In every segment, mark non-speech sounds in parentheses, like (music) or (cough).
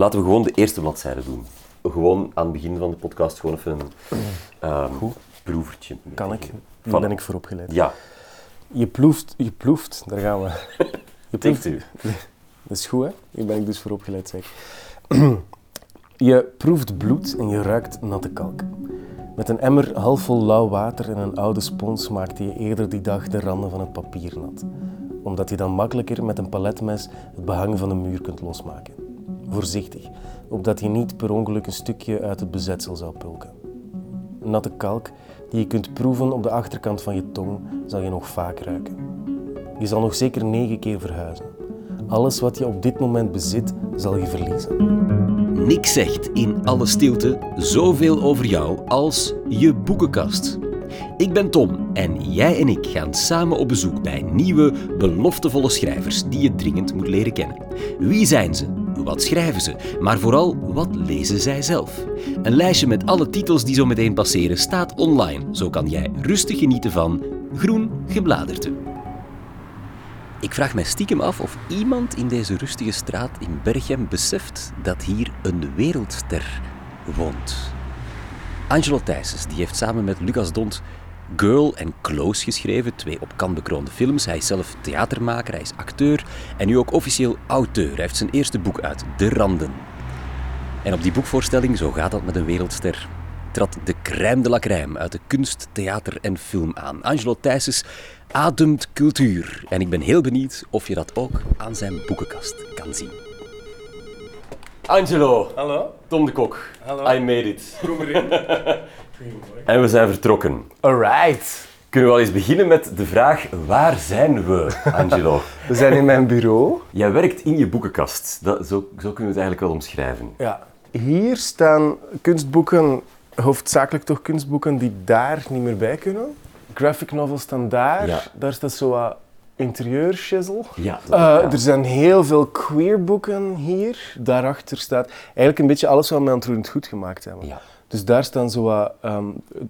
Laten we gewoon de eerste bladzijde doen. Gewoon aan het begin van de podcast gewoon even een ehm proevertje. Kan ik? Van- Daar ben ik voor opgeleid. Ja, Je ploeft, je ploeft, daar gaan we. Je ploeft, u. dat is goed hè? Hier ben ik dus voor opgeleid zeg. (clears throat) Je proeft bloed en je ruikt natte kalk. Met een emmer half vol lauw water en een oude spons maakte je eerder die dag de randen van het papier nat. Omdat je dan makkelijker met een paletmes het behang van de muur kunt losmaken. Voorzichtig, opdat je niet per ongeluk een stukje uit het bezetsel zou pulken. Natte kalk die je kunt proeven op de achterkant van je tong zal je nog vaak ruiken. Je zal nog zeker negen keer verhuizen. Alles wat je op dit moment bezit, zal je verliezen. Nick zegt in alle stilte zoveel over jou als je boekenkast. Ik ben Tom en jij en ik gaan samen op bezoek bij nieuwe, beloftevolle schrijvers die je dringend moet leren kennen. Wie zijn ze? Wat schrijven ze? Maar vooral, wat lezen zij zelf? Een lijstje met alle titels die zo meteen passeren staat online. Zo kan jij rustig genieten van Groen Gebladerte. Ik vraag mij stiekem af of iemand in deze rustige straat in Berchem beseft dat hier een wereldster woont. Angelo Thijsens die heeft samen met Lucas Dont Girl en Close geschreven, twee op kan bekroonde films. Hij is zelf theatermaker, hij is acteur en nu ook officieel auteur. Hij heeft zijn eerste boek uit, De Randen. En op die boekvoorstelling, zo gaat dat met een wereldster, trad de crème de la crème uit de kunst, theater en film aan. Angelo Thijsens ademt cultuur. En ik ben heel benieuwd of je dat ook aan zijn boekenkast kan zien. Angelo, Hallo? Tom de Kok. Hallo. I made it. (laughs) En we zijn vertrokken. Alright. Kunnen we wel eens beginnen met de vraag, waar zijn we, Angelo? (laughs) We zijn in mijn bureau. Jij werkt in je boekenkast. Dat, zo, zo kunnen we het eigenlijk wel omschrijven. Ja. Hier staan kunstboeken, hoofdzakelijk toch kunstboeken die daar niet meer bij kunnen. Graphic novels staan daar. Ja. Daar staat zo wat interieur shizzle. Ja, dat- Eh, ja. Er zijn heel veel queer boeken hier. Daarachter staat eigenlijk een beetje alles wat we aan het goed gemaakt hebben. Ja. Dus daar staan zo wat, ehm,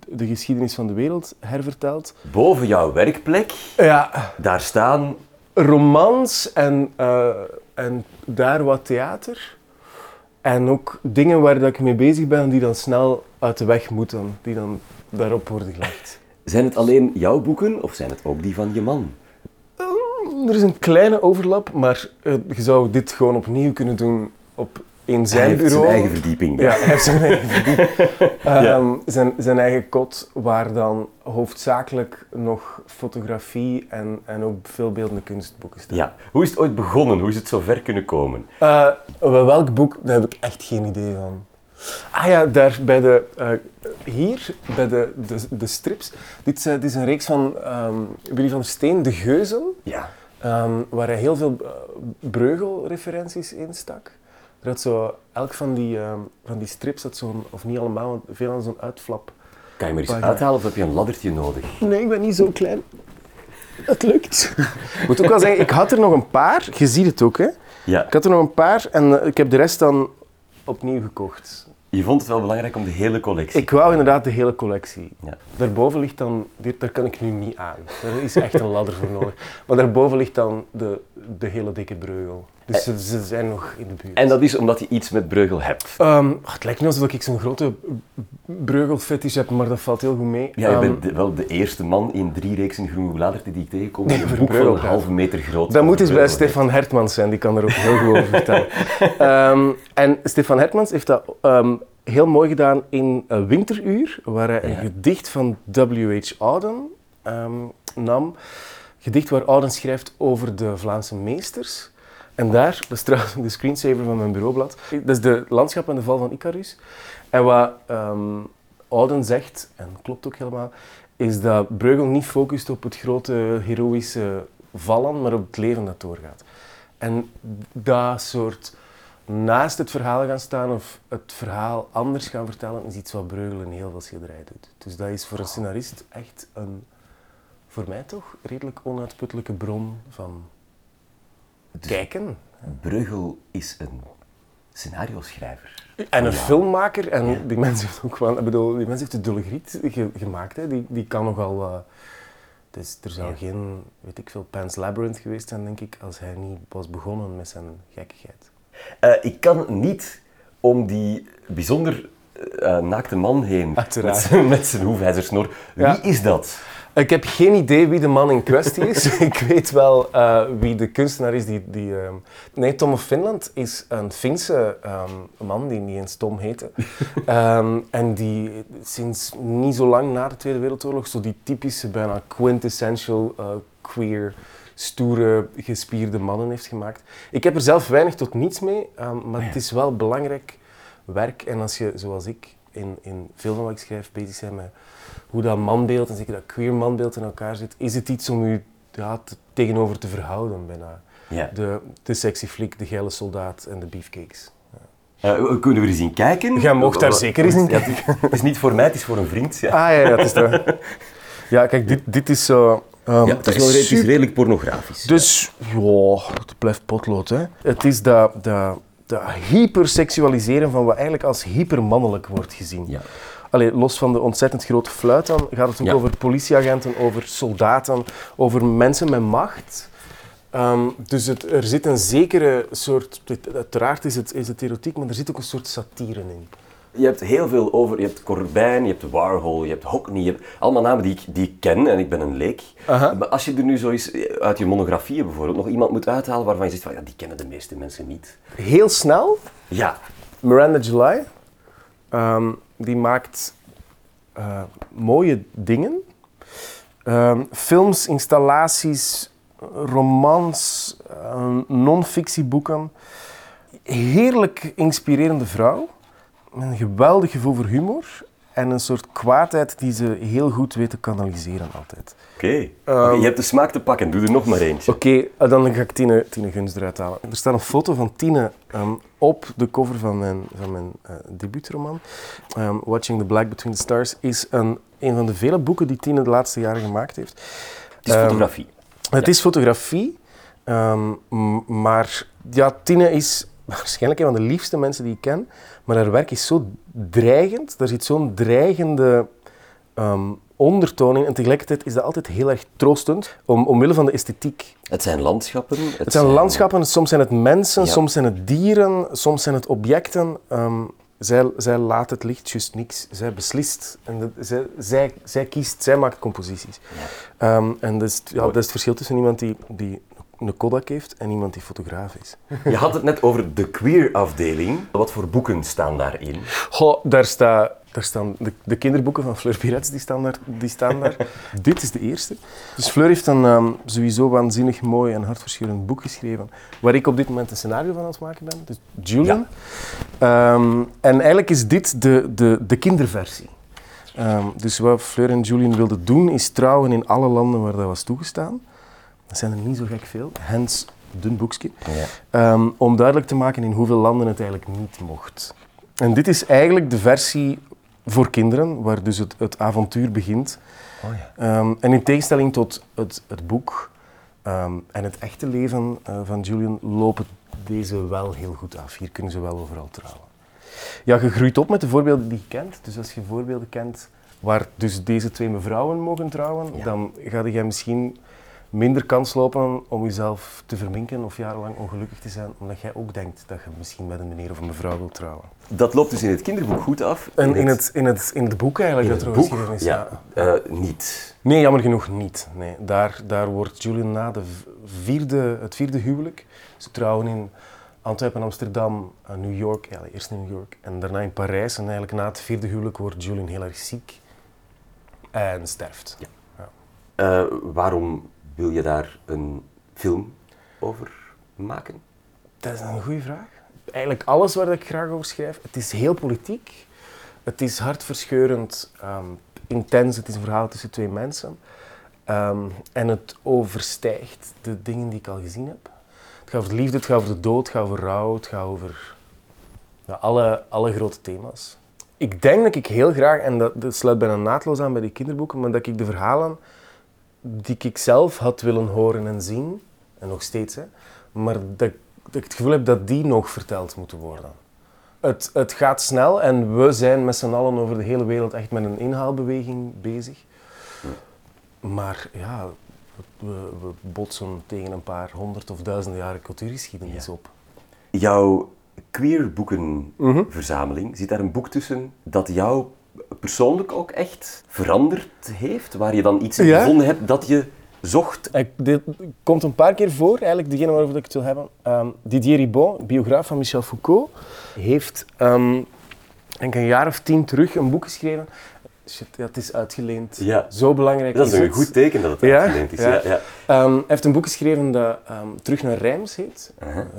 de geschiedenis van de wereld herverteld. Boven jouw werkplek, Ja, daar staan... romans en, eh, en daar wat theater. En ook dingen waar dat ik mee bezig ben die dan snel uit de weg moeten. Die dan daarop worden gelegd. Zijn het alleen jouw boeken of zijn het ook die van je man? Er is een kleine overlap, maar eh, je zou dit gewoon opnieuw kunnen doen op in Hij zijn heeft bureau. zijn eigen verdieping. Ja, hij heeft zijn eigen verdieping. (laughs) Ehm, zijn, zijn eigen kot, waar dan hoofdzakelijk nog fotografie en, en ook veelbeeldende kunstboeken staan. Ja. Hoe is het ooit begonnen? Hoe is het zo ver kunnen komen? Eh, wel, welk boek? Daar heb ik echt geen idee van. Ah ja, daar bij de, eh, hier, bij de, de, de strips. Dit, is, eh, dit is een reeks van ehm, Willy van Steen, De Geuzen, Ja. ehm, waar hij heel veel Breugel-referenties in stak. Er had zo, elk van die, ehm, van die strips had zo'n, of niet allemaal, want veel aan zo'n uitflap. Kan je maar eens uithalen of heb je een laddertje nodig? Nee, ik ben niet zo klein. Het lukt. Ik (laughs) moet ook wel zeggen, ik had er nog een paar. Je ziet het ook, hè. Ja. Ik had er nog een paar en eh, ik heb de rest dan opnieuw gekocht. Je vond het wel belangrijk om de hele collectie... Ik wou inderdaad de hele collectie. Ja. Daarboven ligt dan, dit, daar kan ik nu niet aan. Daar is echt een ladder voor nodig. Maar daarboven ligt dan de, de hele dikke breugel. Dus ze, ze zijn nog in de buurt. En dat is omdat je iets met Breugel hebt. Ehm, oh, het lijkt niet alsof ik zo'n grote breugelfetish heb, maar dat valt heel goed mee. Ja, je Ehm, bent de- wel de eerste man in drie reeksen Groene Bladerte die ik tegenkom Nee, een boek van een halve meter groot Dat moet eens bij Breugel Stefan Hertmans zijn, die kan er ook heel goed over vertellen. (laughs) Ehm, en Stefan Hertmans heeft dat heel mooi gedaan in uh, Winteruur, waar hij een Ja. gedicht van W.H. Auden nam. Gedicht waar Auden schrijft over de Vlaamse meesters. En daar, dat trouwens de screensaver van mijn bureaublad, dat is de landschap en de val van Icarus. En wat ehm, Auden zegt, en klopt ook helemaal, is dat Breugel niet focust op het grote heroïsche vallen, maar op het leven dat doorgaat. En dat soort naast het verhaal gaan staan of het verhaal anders gaan vertellen, is iets wat Breugel in heel veel schilderijen doet. Dus dat is voor een scenarist echt een, voor mij toch, redelijk onuitputtelijke bron van kijken. Breugel is een scenario-schrijver. En een Ja. filmmaker, en Ja. die mens heeft ook wel, ik bedoel, die mens heeft de Dulle Griet ge- gemaakt, hè. Die, die kan nogal, eh, dus er zou Ja. geen, weet ik veel, Pan's Labyrinth geweest zijn, denk ik, als hij niet was begonnen met zijn gekkigheid. Eh, ik kan niet om die bijzonder eh, naakte man heen. Met Uiteraard. (laughs) zijn, met zijn hoefijzersnor. Wie is dat? Ik heb geen idee wie de man in kwestie is. (laughs) ik weet wel eh, wie de kunstenaar is die... die ehm, Nee, Tom of Finland is een Finse ehm, man die niet eens Tom heette. (laughs) Ehm, en die sinds niet zo lang na de Tweede Wereldoorlog zo die typische, bijna quintessential eh, queer, stoere, gespierde mannen heeft gemaakt. Ik heb er zelf weinig tot niets mee, maar het is wel belangrijk werk. En als je, zoals ik, in, in veel van wat ik schrijf bezig bent met hoe dat manbeeld en zeker dat queer manbeeld in elkaar zit, is het iets om je ja, te- tegenover te verhouden bijna. Ja. De, de sexy flik, de geile soldaat en de beefcakes. Eh, kunnen we er eens in kijken? Jij mocht daar zeker eens in ja, het, (laughs) het is niet voor mij, het is voor een vriend. Ja, Ah ja, ja, dat is dat. (laughs) Ja, kijk, dit, dit is zo... ehm, ja het, is wel, re- het is super- redelijk pornografisch. Dus, ja, het blijft potlood, hè. Het is dat, dat, dat hyperseksualiseren van wat eigenlijk als hypermannelijk wordt gezien. Ja. Allee, los van de ontzettend grote fluit dan, gaat het ook Ja. over politieagenten, over soldaten, over mensen met macht. Ehm, dus het, er zit een zekere soort... Uiteraard is het, is het erotiek, maar er zit ook een soort satire in. Je hebt heel veel over, je hebt Corbijn, je hebt Warhol, je hebt Hockney, je hebt allemaal namen die ik, die ik ken en ik ben een leek. Maar als je er nu zo eens eh, uit je monografieën bijvoorbeeld nog iemand moet uithalen waarvan je zegt van ja, die kennen de meeste mensen niet. Heel snel, Ja, Miranda July, ehm, die maakt eh, mooie dingen. Ehm, films, installaties, romans, eh, non-fictieboeken. Heerlijk inspirerende vrouw. Met een geweldig gevoel voor humor. En een soort kwaadheid die ze heel goed weet te kanaliseren altijd. oké. Oké, je hebt de smaak te pakken, doe er nog maar eentje. Oké, eh, dan ga ik Tine, Tine Guns eruit halen. Er staat een foto van Tine ehm, op de cover van mijn, van mijn eh, debuutroman. Ehm, Watching the Black Between the Stars is een, een van de vele boeken die Tine de laatste jaren gemaakt heeft. Het is Ehm, fotografie. Het is fotografie, ehm, maar ja, Tine is waarschijnlijk een van de liefste mensen die ik ken. Maar haar werk is zo dreigend, daar zit zo'n dreigende ehm, ondertoon in. En tegelijkertijd is dat altijd heel erg troostend, om, omwille van de esthetiek. Het zijn landschappen. Het, Het zijn landschappen, soms zijn het mensen, Ja. soms zijn het dieren, soms zijn het objecten. Ehm, zij, zij laat het licht juist niks. Zij beslist. En zij, zij, zij kiest, zij maakt composities. Ehm, en dat is, ja, dat is het verschil tussen iemand die, die een Kodak heeft en iemand die fotograaf is. Je had het net over de queer afdeling. Wat voor boeken staan daarin? Goh, daar, sta, daar staan de, de kinderboeken van Fleur Pirets, die staan daar. Die staan daar. (laughs) Dit is de eerste. Dus Fleur heeft een ehm, sowieso waanzinnig mooi en hartverscheurend boek geschreven, waar ik op dit moment een scenario van aan het maken ben. Dus Julian. Ehm, en eigenlijk is dit de, de, de kinderversie. Ehm, dus wat Fleur en Julian wilden doen, is trouwen in alle landen waar dat was toegestaan. Dat zijn er niet zo gek veel, hens dun boekje. Ja. Ehm, om duidelijk te maken in hoeveel landen het eigenlijk niet mocht. En dit is eigenlijk de versie voor kinderen, waar dus het, het avontuur begint. Oh ja. Ehm, en in tegenstelling tot het, het boek ehm, en het echte leven eh, van Julian, lopen deze wel heel goed af. Hier kunnen ze wel overal trouwen. Ja, je groeit op met de voorbeelden die je kent. Dus als je voorbeelden kent waar dus deze twee mevrouwen mogen trouwen, Ja. dan ga je misschien minder kans lopen om jezelf te verminken of jarenlang ongelukkig te zijn, omdat jij ook denkt dat je misschien met een meneer of een mevrouw wilt trouwen. Dat loopt dus in het kinderboek goed af. En in het, in het, in het boek eigenlijk, in dat het er boek, is. ja, eh, niet. Nee, jammer genoeg niet. Nee, daar, daar wordt Julian na de vierde, het vierde huwelijk. Ze trouwen in Antwerpen, Amsterdam, eh, New York. Ja, eerst in New York en daarna in Parijs. En eigenlijk na het vierde huwelijk wordt Julian heel erg ziek en sterft. Ja. Eh, waarom wil je daar een film over maken? Dat is een goede vraag. Eigenlijk alles waar ik graag over schrijf. Het is heel politiek. Het is hartverscheurend, ehm, intens. Het is een verhaal tussen twee mensen. Ehm, en het overstijgt de dingen die ik al gezien heb. Het gaat over de liefde, het gaat over de dood, het gaat over rouw, het gaat over ja, alle, alle grote thema's. Ik denk dat ik heel graag, en dat, dat sluit bijna naadloos aan bij die kinderboeken, maar dat ik de verhalen die ik zelf had willen horen en zien, en nog steeds, hè, maar dat, ik- dat ik het gevoel heb dat die nog verteld moeten worden. Het, het gaat snel en we zijn met z'n allen over de hele wereld echt met een inhaalbeweging bezig. Maar ja, we, we botsen tegen een paar honderd of duizenden jaren cultuurgeschiedenis op. jouw queer boekenverzameling, zit daar een boek tussen dat jou persoonlijk ook echt veranderd heeft? Waar je dan iets in Ja. gevonden hebt dat je zocht? Ik, dit komt een paar keer voor, eigenlijk degene waarover ik het wil hebben. Ehm, Didier Ribon, biograaf van Michel Foucault, heeft ehm, denk een jaar of tien terug een boek geschreven. Shit, ja, het is uitgeleend. Ja. Zo belangrijk Dat is een het. goed teken dat het Ja, uitgeleend is. ja. Ja. Ja, Ehm, hij heeft een boek geschreven dat ehm, Terug naar Reims heet.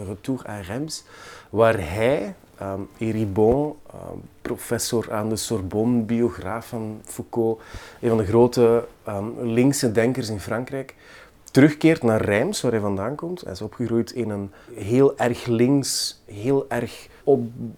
Retour à Reims. Waar hij, ehm Eribon, ehm, professor aan de Sorbonne, biograaf van Foucault, een van de grote ehm, linkse denkers in Frankrijk, terugkeert naar Reims, waar hij vandaan komt. Hij is opgegroeid in een heel erg links, heel erg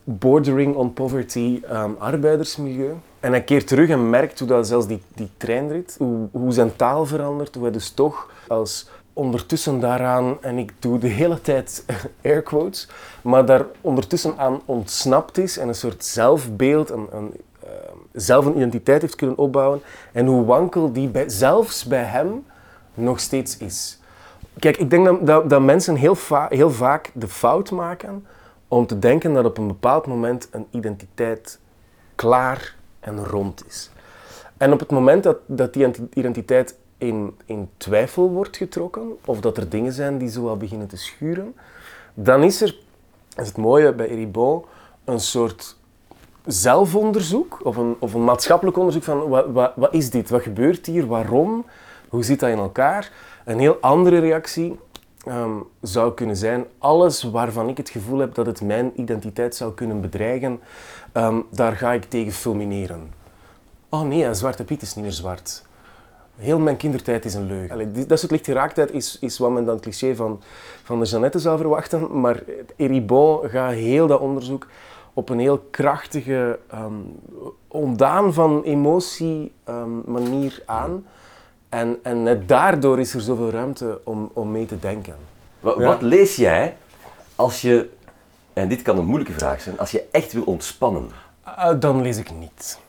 bordering on poverty arbeidersmilieu. En hij keert terug en merkt hoe dat zelfs die, die treinrit, hoe, hoe zijn taal verandert, hoe hij dus toch als ondertussen daaraan, en ik doe de hele tijd (laughs) air quotes, maar daar ondertussen aan ontsnapt is en een soort zelfbeeld, een, een, eh, zelf een identiteit heeft kunnen opbouwen en hoe wankel die bij, zelfs bij hem nog steeds is. Kijk, ik denk dat, dat, mensen heel, heel vaak de fout maken om te denken dat op een bepaald moment een identiteit klaar en rond is. En op het moment dat, dat die identiteit in, in twijfel wordt getrokken, of dat er dingen zijn die zo beginnen te schuren, dan is er, is het mooie bij Eribon, een soort zelfonderzoek of een, of een maatschappelijk onderzoek van wat, wat, wat is dit, wat gebeurt hier, waarom, hoe zit dat in elkaar. Een heel andere reactie ehm, zou kunnen zijn, alles waarvan ik het gevoel heb dat het mijn identiteit zou kunnen bedreigen, ehm, daar ga ik tegen fulmineren. Oh nee, zwarte piet is niet meer zwart. Heel mijn kindertijd is een leugen. Allee, dat soort lichtgeraaktheid is, is wat men dan het cliché van, van de Jeannette zou verwachten. Maar Eribon gaat heel dat onderzoek op een heel krachtige, ehm, ondaan van emotie ehm, manier aan. En, en net daardoor is er zoveel ruimte om, om mee te denken. Wat, Ja. wat lees jij als je, en dit kan een moeilijke vraag zijn, als je echt wil ontspannen? Ah, dan lees ik niet.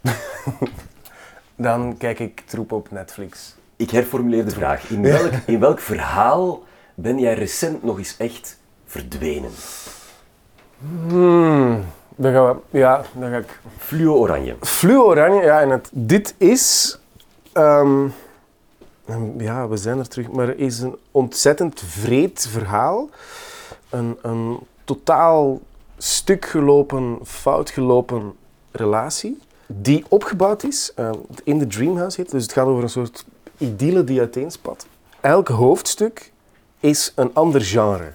(laughs) dan kijk ik troep op Netflix. Ik herformuleer de vraag. In welk, in welk verhaal ben jij recent nog eens echt verdwenen? Hmm, dan gaan we, ja, dan ga ik Fluo oranje. Fluo-oranje, ja, en het, dit is... ehm, ja, we zijn er terug, maar het is een ontzettend vreed verhaal. Een, een totaal stuk gelopen, fout gelopen relatie, die opgebouwd is, ehm, in de Dreamhouse heet, dus het gaat over een soort idylle die uiteenspat. Elk hoofdstuk is een ander genre.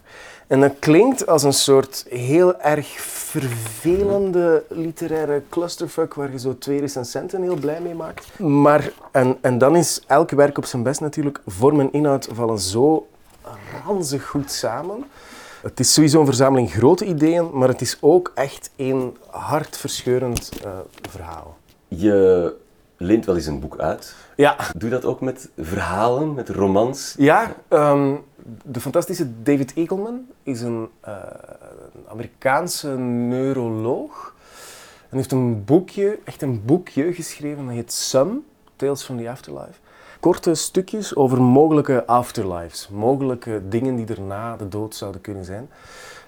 En dat klinkt als een soort heel erg vervelende literaire clusterfuck waar je zo twee recensenten heel blij mee maakt. Maar, en, en dan is elk werk op zijn best natuurlijk. Vorm en inhoud vallen zo ranzig goed samen. Het is sowieso een verzameling grote ideeën, maar het is ook echt een hartverscheurend eh, verhaal. Je leent wel eens een boek uit. Ja, Doe dat ook met verhalen, met romans? Ja, ehm, de fantastische David Eagleman is een, eh, een Amerikaanse neuroloog. En heeft een boekje, echt een boekje geschreven, dat heet Some, Tales from the Afterlife. Korte stukjes over mogelijke afterlives, mogelijke dingen die er na de dood zouden kunnen zijn.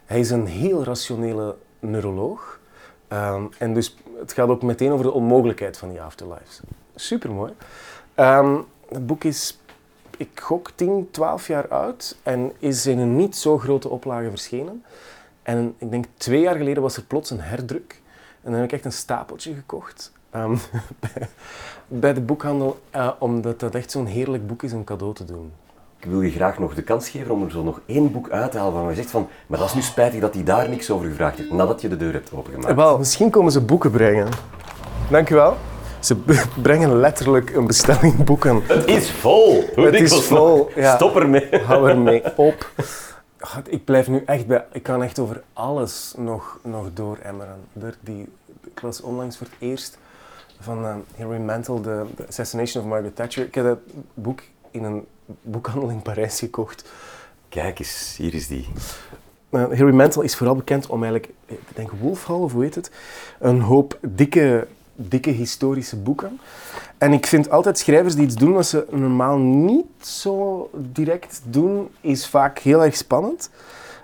Hij is een heel rationele neuroloog. Ehm, en dus het gaat ook meteen over de onmogelijkheid van die afterlives. Supermooi. Ehm het boek is ik gok 10, 12 jaar oud en is in een niet zo grote oplage verschenen. En ik denk twee jaar geleden was er plots een herdruk. En dan heb ik echt een stapeltje gekocht ehm, (laughs) bij, de boekhandel, eh, omdat dat echt zo'n heerlijk boek is om cadeau te doen. Ik wil je graag nog de kans geven om er zo nog één boek uit te halen waarvan je zegt van, maar dat is nu spijtig dat hij daar niks over gevraagd heeft, nadat je de deur hebt opengemaakt. Wel, misschien komen ze boeken brengen. Dankjewel. Ze (laughs) brengen letterlijk een bestelling boeken. Het is vol! Hoe (laughs) Het is vol, ja. Stop ermee. Hou ermee op. God, ik blijf nu echt bij... Ik kan echt over alles nog, nog dooremmeren. Er, die, ik las onlangs voor het eerst van eh, Hilary Mantel, de, The Assassination of Margaret Thatcher. Ik heb dat boek in een boekhandel in Parijs gekocht. Kijk eens, hier is die. Uh, Hilary Mantel is vooral bekend om eigenlijk, ik denk Wolf Hall of hoe heet het, een hoop dikke, dikke historische boeken. En ik vind altijd schrijvers die iets doen wat ze normaal niet zo direct doen, is vaak heel erg spannend.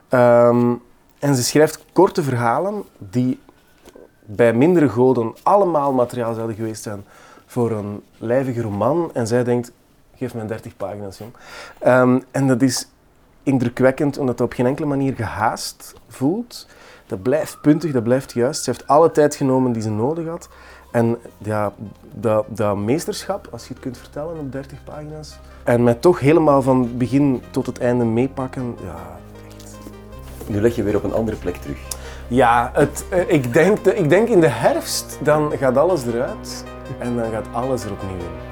Ehm, En ze schrijft korte verhalen die bij mindere goden allemaal materiaal zouden geweest zijn voor een lijvige roman. En zij denkt, geef mij 30 pagina's, jong. Ehm, en dat is indrukwekkend, omdat het op geen enkele manier gehaast voelt. Dat blijft puntig, dat blijft juist. Ze heeft alle tijd genomen die ze nodig had. En ja, dat, dat meesterschap, als je het kunt vertellen op 30 pagina's, en mij toch helemaal van begin tot het einde meepakken, ja, echt. Nu leg je weer op een andere plek terug. Ja, het, eh, ik, denk, de- ik denk in de herfst, dan gaat alles eruit en dan gaat alles er opnieuw in.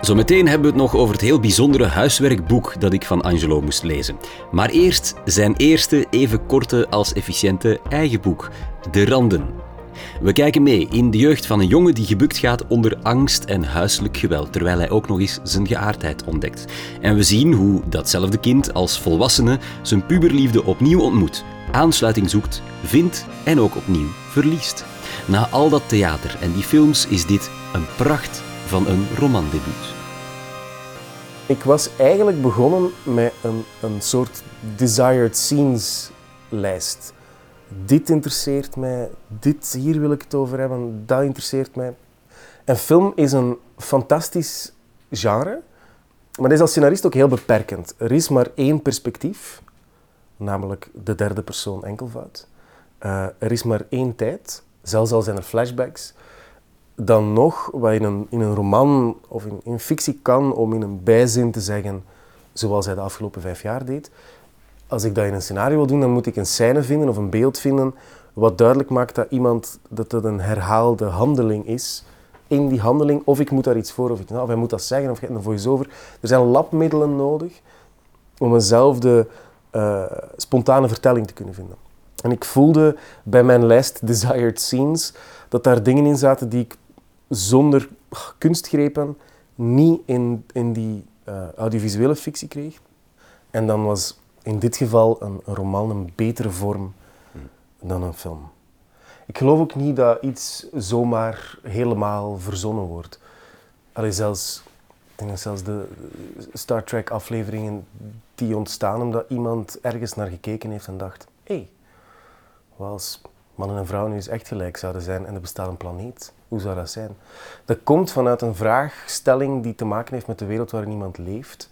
Zometeen hebben we het nog over het heel bijzondere huiswerkboek dat ik van Angelo moest lezen. Maar eerst zijn eerste even korte als efficiënte eigen boek, De Randen. We kijken mee in de jeugd van een jongen die gebukt gaat onder angst en huiselijk geweld, terwijl hij ook nog eens zijn geaardheid ontdekt. En we zien hoe datzelfde kind als volwassene zijn puberliefde opnieuw ontmoet, aansluiting zoekt, vindt en ook opnieuw verliest. Na al dat theater en die films is dit een pracht van een romandebuut. Ik was eigenlijk begonnen met een, een soort desired scenes lijst. Dit interesseert mij, dit hier wil ik het over hebben, dat interesseert mij. En film is een fantastisch genre, maar dat is als scenarist ook heel beperkend. Er is maar één perspectief, namelijk de derde persoon enkelvoud. Eh, er is maar één tijd, zelfs al zijn er flashbacks dan nog wat in een, in een roman of in, in fictie kan om in een bijzin te zeggen, zoals hij de afgelopen vijf jaar deed. Als ik dat in een scenario wil doen, dan moet ik een scène vinden of een beeld vinden wat duidelijk maakt dat iemand dat het een herhaalde handeling is in die handeling, of ik moet daar iets voor, of, nou, of hij moet dat zeggen, of je hebt een voice-over. Er zijn labmiddelen nodig om eenzelfde eh, spontane vertelling te kunnen vinden. En ik voelde bij mijn lijst (laughs) Desired Scenes dat daar dingen in zaten die ik zonder kunstgrepen niet in, in die eh, audiovisuele fictie kreeg. En dan was in dit geval een, een roman een betere vorm dan een film. Ik geloof ook niet dat iets zomaar helemaal verzonnen wordt. Allee, zelfs, ik denk dat zelfs de Star Trek afleveringen die ontstaan omdat iemand ergens naar gekeken heeft en dacht, hé, hey, wat als mannen en vrouwen nu eens echt gelijk zouden zijn en er bestaat een planeet? Hoe zou dat zijn? Dat komt vanuit een vraagstelling die te maken heeft met de wereld waarin iemand leeft.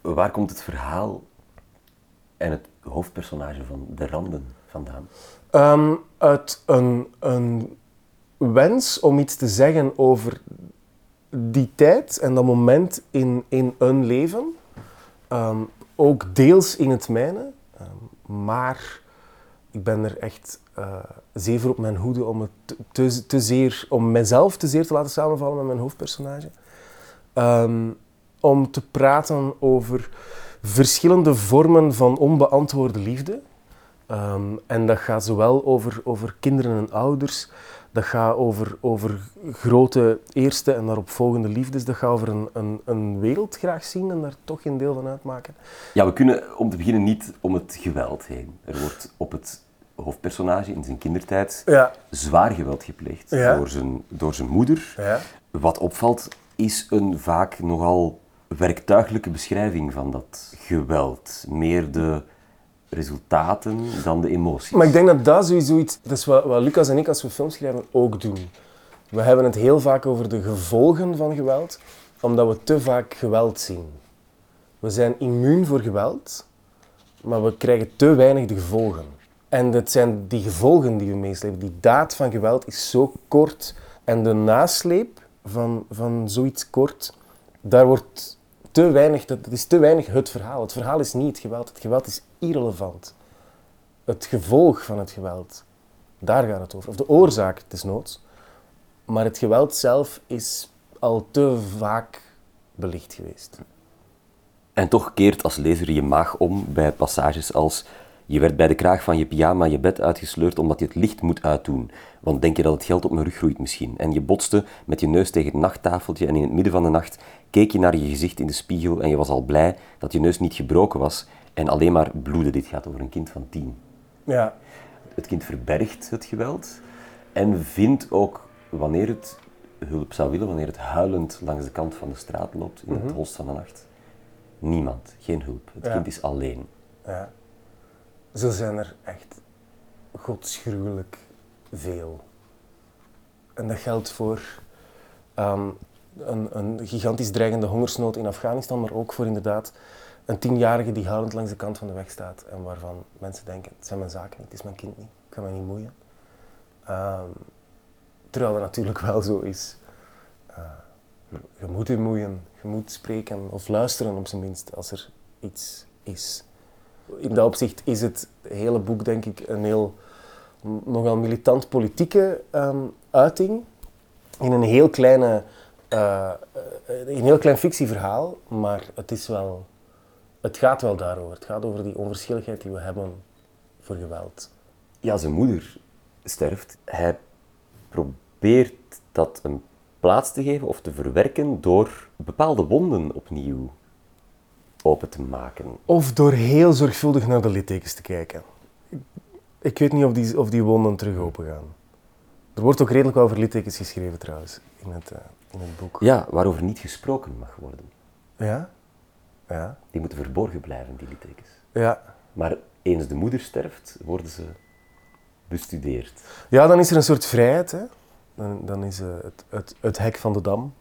Waar komt het verhaal en het hoofdpersonage van De Randen vandaan? Ehm, uit een, een wens om iets te zeggen over die tijd en dat moment in, in een leven. Ehm, ook deels in het mijne. Ehm, maar ik ben er echt voor op mijn hoede om, het te, te, zeer, om mezelf te zeer te laten samenvallen met mijn hoofdpersonage. Om te praten over verschillende vormen van onbeantwoorde liefde. Ehm, en dat gaat zowel over, over kinderen en ouders, dat gaat over, over grote eerste en daaropvolgende liefdes, dat gaat over een, een, een wereld graag zien en daar toch een deel van uitmaken. Ja, we kunnen om te beginnen niet om het geweld heen. Er wordt op het hoofdpersonage in zijn kindertijd Ja. zwaar geweld gepleegd Ja. door, zijn, door zijn moeder. Ja. Wat opvalt is een vaak nogal werktuiglijke beschrijving van dat geweld. Meer de resultaten dan de emoties. Maar ik denk dat dat sowieso iets... Dat is wat, wat Lucas en ik als we films schrijven ook doen. We hebben het heel vaak over de gevolgen van geweld, omdat we te vaak geweld zien. We zijn immuun voor geweld, maar we krijgen te weinig de gevolgen. En het zijn die gevolgen die we meeslepen. Die daad van geweld is zo kort. En de nasleep van, van zoiets kort, daar wordt te weinig... Dat is te weinig het verhaal. Het verhaal is niet het geweld. Het geweld is irrelevant het gevolg van het geweld. Daar gaat het over. Of de oorzaak, desnoods. Maar het geweld zelf is al te vaak belicht geweest. En toch keert als lezer je maag om bij passages als je werd bij de kraag van je pyjama je bed uitgesleurd omdat je het licht moet uitdoen. Want denk je dat het geld op mijn rug groeit misschien? En je botste met je neus tegen het nachttafeltje en in het midden van de nacht keek je naar je gezicht in de spiegel en je was al blij dat je neus niet gebroken was en alleen maar bloedde. Dit gaat over een kind van tien. Ja. Het kind verbergt het geweld en vindt ook wanneer het hulp zou willen, wanneer het huilend langs de kant van de straat loopt in het holst van de nacht. Niemand, geen hulp. Het Ja. kind is alleen. ja. Zo zijn er echt godsgruwelijk veel. En dat geldt voor ehm, een, een gigantisch dreigende hongersnood in Afghanistan, maar ook voor inderdaad een tienjarige die huilend langs de kant van de weg staat en waarvan mensen denken, het zijn mijn zaken niet, het is mijn kind niet, ik ga mij niet moeien. Ehm, terwijl dat natuurlijk wel zo is. Uh, je moet je moeien, je moet spreken of luisteren op zijn minst als er iets is. In dat opzicht is het hele boek denk ik een heel nogal militant politieke ehm, uiting in een heel kleine uh, een heel klein fictieverhaal, maar het is wel het gaat wel daarover. Het gaat over die onverschilligheid die we hebben voor geweld. Ja, zijn moeder sterft. Hij probeert dat een plaats te geven of te verwerken door bepaalde wonden opnieuw open te maken. Of door heel zorgvuldig naar de littekens te kijken. Ik weet niet of die, of die wonden terug open gaan. Er wordt ook redelijk over littekens geschreven trouwens in het, uh, in het boek. Ja, waarover niet gesproken mag worden. Ja? Ja. Die moeten verborgen blijven, die littekens. Ja. Maar eens de moeder sterft, worden ze bestudeerd. Ja, dan is er een soort vrijheid. Hè? Dan, dan is uh, het, het, het hek van de dam.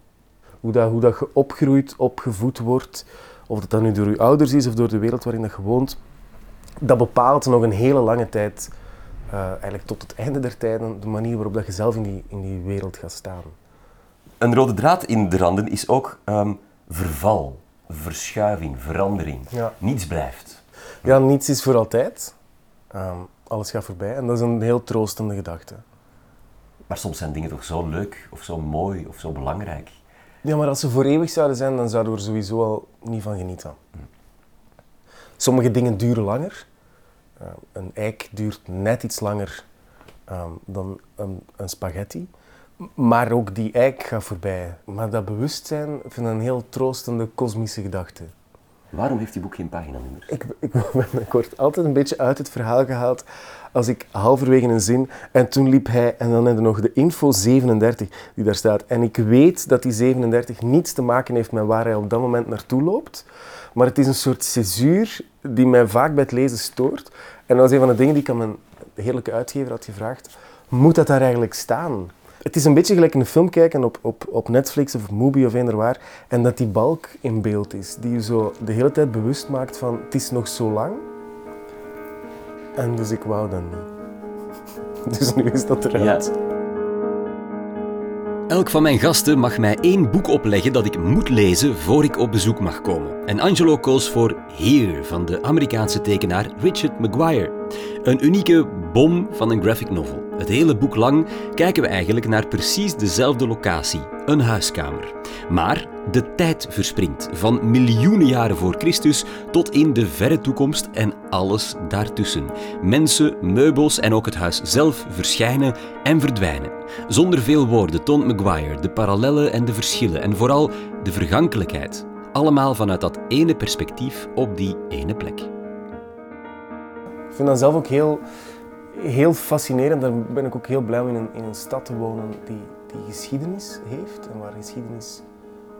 Hoe dat, hoe dat je opgroeit, opgevoed wordt, of dat dan nu door je ouders is of door de wereld waarin dat je woont, dat bepaalt nog een hele lange tijd, uh, eigenlijk tot het einde der tijden, de manier waarop dat je zelf in die, in die wereld gaat staan. Een rode draad in de randen is ook um, verval verschuiving, verandering. Niets blijft. Ja, niets is voor altijd. Um, alles gaat voorbij en dat is een heel troostende gedachte. Maar soms zijn dingen toch zo leuk of zo mooi of zo belangrijk. Ja, maar als ze voor eeuwig zouden zijn, dan zouden we er sowieso al niet van genieten. Sommige dingen duren langer. Uh, een eik duurt net iets langer um, dan een, een spaghetti. Maar ook die eik gaat voorbij. Maar dat bewustzijn vind ik een heel troostende kosmische gedachte. Waarom heeft die boek geen paginanummers? Ik, ik, (laughs) ik word altijd een beetje uit het verhaal gehaald als ik halverwege een zin en toen liep hij en dan hebben nog de info 37 die daar staat. En ik weet dat die 37 niets te maken heeft met waar hij op dat moment naartoe loopt. Maar het is een soort césuur die mij vaak bij het lezen stoort. En dat was een van de dingen die ik aan mijn heerlijke uitgever had gevraagd. Moet dat daar eigenlijk staan? Het is een beetje gelijk een film kijken op, op, op Netflix of Mubi of eender waar. En dat die balk in beeld is. Die je zo de hele tijd bewust maakt van het is nog zo lang. En dus ik wou dat niet. (laughs) Dus nu is dat eruit. Elk van mijn gasten mag mij één boek opleggen dat ik moet lezen voor ik op bezoek mag komen. En Angelo koos voor Here van de Amerikaanse tekenaar Richard Maguire. Een unieke bom van een graphic novel. Het hele boek lang kijken we eigenlijk naar precies dezelfde locatie, een huiskamer. Maar de tijd verspringt van miljoenen jaren voor Christus tot in de verre toekomst en alles daartussen. Mensen, meubels en ook het huis zelf verschijnen en verdwijnen. Zonder veel woorden toont Maguire de parallellen en de verschillen en vooral de vergankelijkheid. Allemaal vanuit dat ene perspectief op die ene plek. Ik vind dat zelf ook heel heel fascinerend. Daar ben ik ook heel blij om in een, in een stad te wonen die, die geschiedenis heeft en waar geschiedenis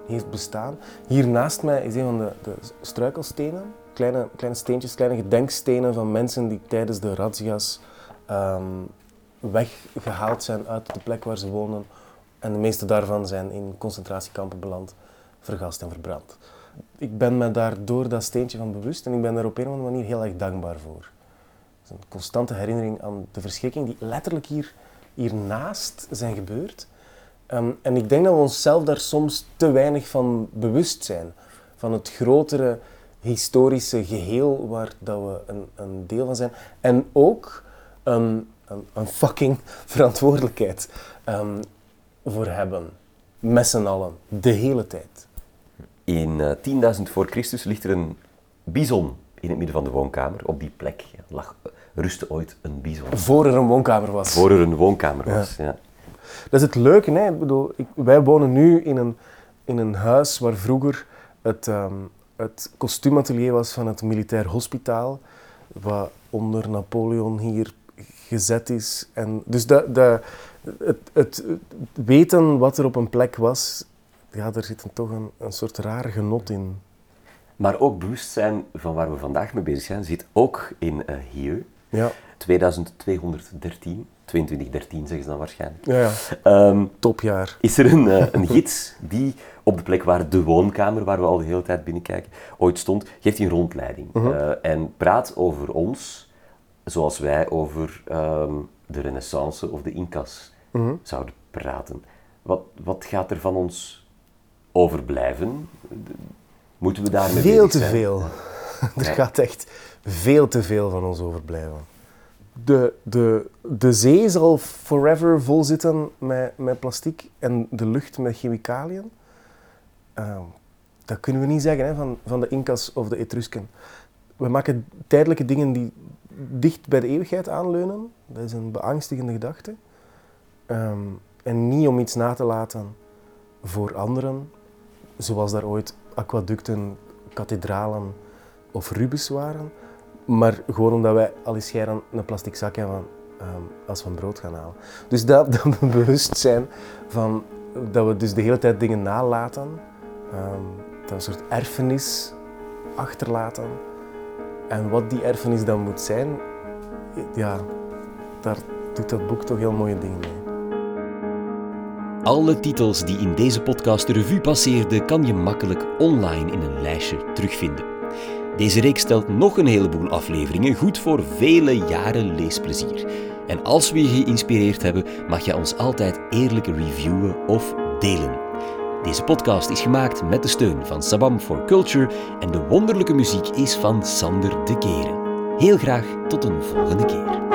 heeft bestaan. Hier naast mij is een van de, de struikelstenen. Kleine, kleine steentjes, kleine gedenkstenen van mensen die tijdens de razzia's um, weggehaald zijn uit de plek waar ze wonen. En de meeste daarvan zijn in concentratiekampen beland, vergast en verbrand. Ik ben me daar door dat steentje van bewust en ik ben daar op een of andere manier heel erg dankbaar voor een constante herinnering aan de verschrikking die letterlijk hier, hiernaast zijn gebeurd. Um, en ik denk dat we onszelf daar soms te weinig van bewust zijn. Van het grotere historische geheel waar dat we een, een deel van zijn. En ook een, een, een fucking (laughs) verantwoordelijkheid um, voor hebben. Met z'n allen. De hele tijd. In uh, eh, 10.000 voor Christus ligt er een bison in het midden van de woonkamer. Op die plek lag rustte ooit een bison. Voor er een woonkamer was. Voor er een woonkamer was, ja. Dat is het leuke, hè. Ik bedoel, ik, wij wonen nu in een, in een huis waar vroeger het, um, het kostuumatelier was van het militair hospitaal, wat onder Napoleon hier gezet is. En dus dat, dat, het, het, weten wat er op een plek was, ja, daar zit toch een, een soort raar genot in. Maar ook bewustzijn van waar we vandaag mee bezig zijn, zit ook in uh, hier. Ja. 2213, 2213 zeggen ze dan waarschijnlijk. Ja, ja. Ehm, Topjaar. is er een, uh, een gids die op de plek waar de woonkamer, waar we al de hele tijd binnenkijken, ooit stond, geeft een rondleiding. Uh, en praat over ons zoals wij over um, de renaissance of de Incas zouden praten. Wat, wat gaat er van ons overblijven? Moeten we daarmee Veel te zijn? veel. (laughs) er gaat echt veel te veel van ons overblijven. De, de, de zee zal forever vol zitten met, met plastic en de lucht met chemicaliën. Uh, dat kunnen we niet zeggen hè, van, van de Incas of de Etrusken. We maken tijdelijke dingen die dicht bij de eeuwigheid aanleunen. Dat is een beangstigende gedachte. Um, en niet om iets na te laten voor anderen, zoals daar ooit aquaducten, kathedralen of Rubens waren. Maar gewoon omdat wij al eens scheren een plastic zak hebben um, als we brood gaan halen. Dus dat, (laughs) dat we bewust zijn van dat we dus de hele tijd dingen nalaten. Um, dat we een soort erfenis achterlaten. En wat die erfenis dan moet zijn, ja, daar doet dat boek toch heel mooie dingen mee. Alle titels die in deze podcast de revue passeerden, kan je makkelijk online in een lijstje terugvinden. Deze reeks stelt nog een heleboel afleveringen, goed voor vele jaren leesplezier. En als we je geïnspireerd hebben, mag je ons altijd eerlijk reviewen of delen. Deze podcast is gemaakt met de steun van Sabam for Culture en de wonderlijke muziek is van Sander de Keren. Heel graag tot een volgende keer.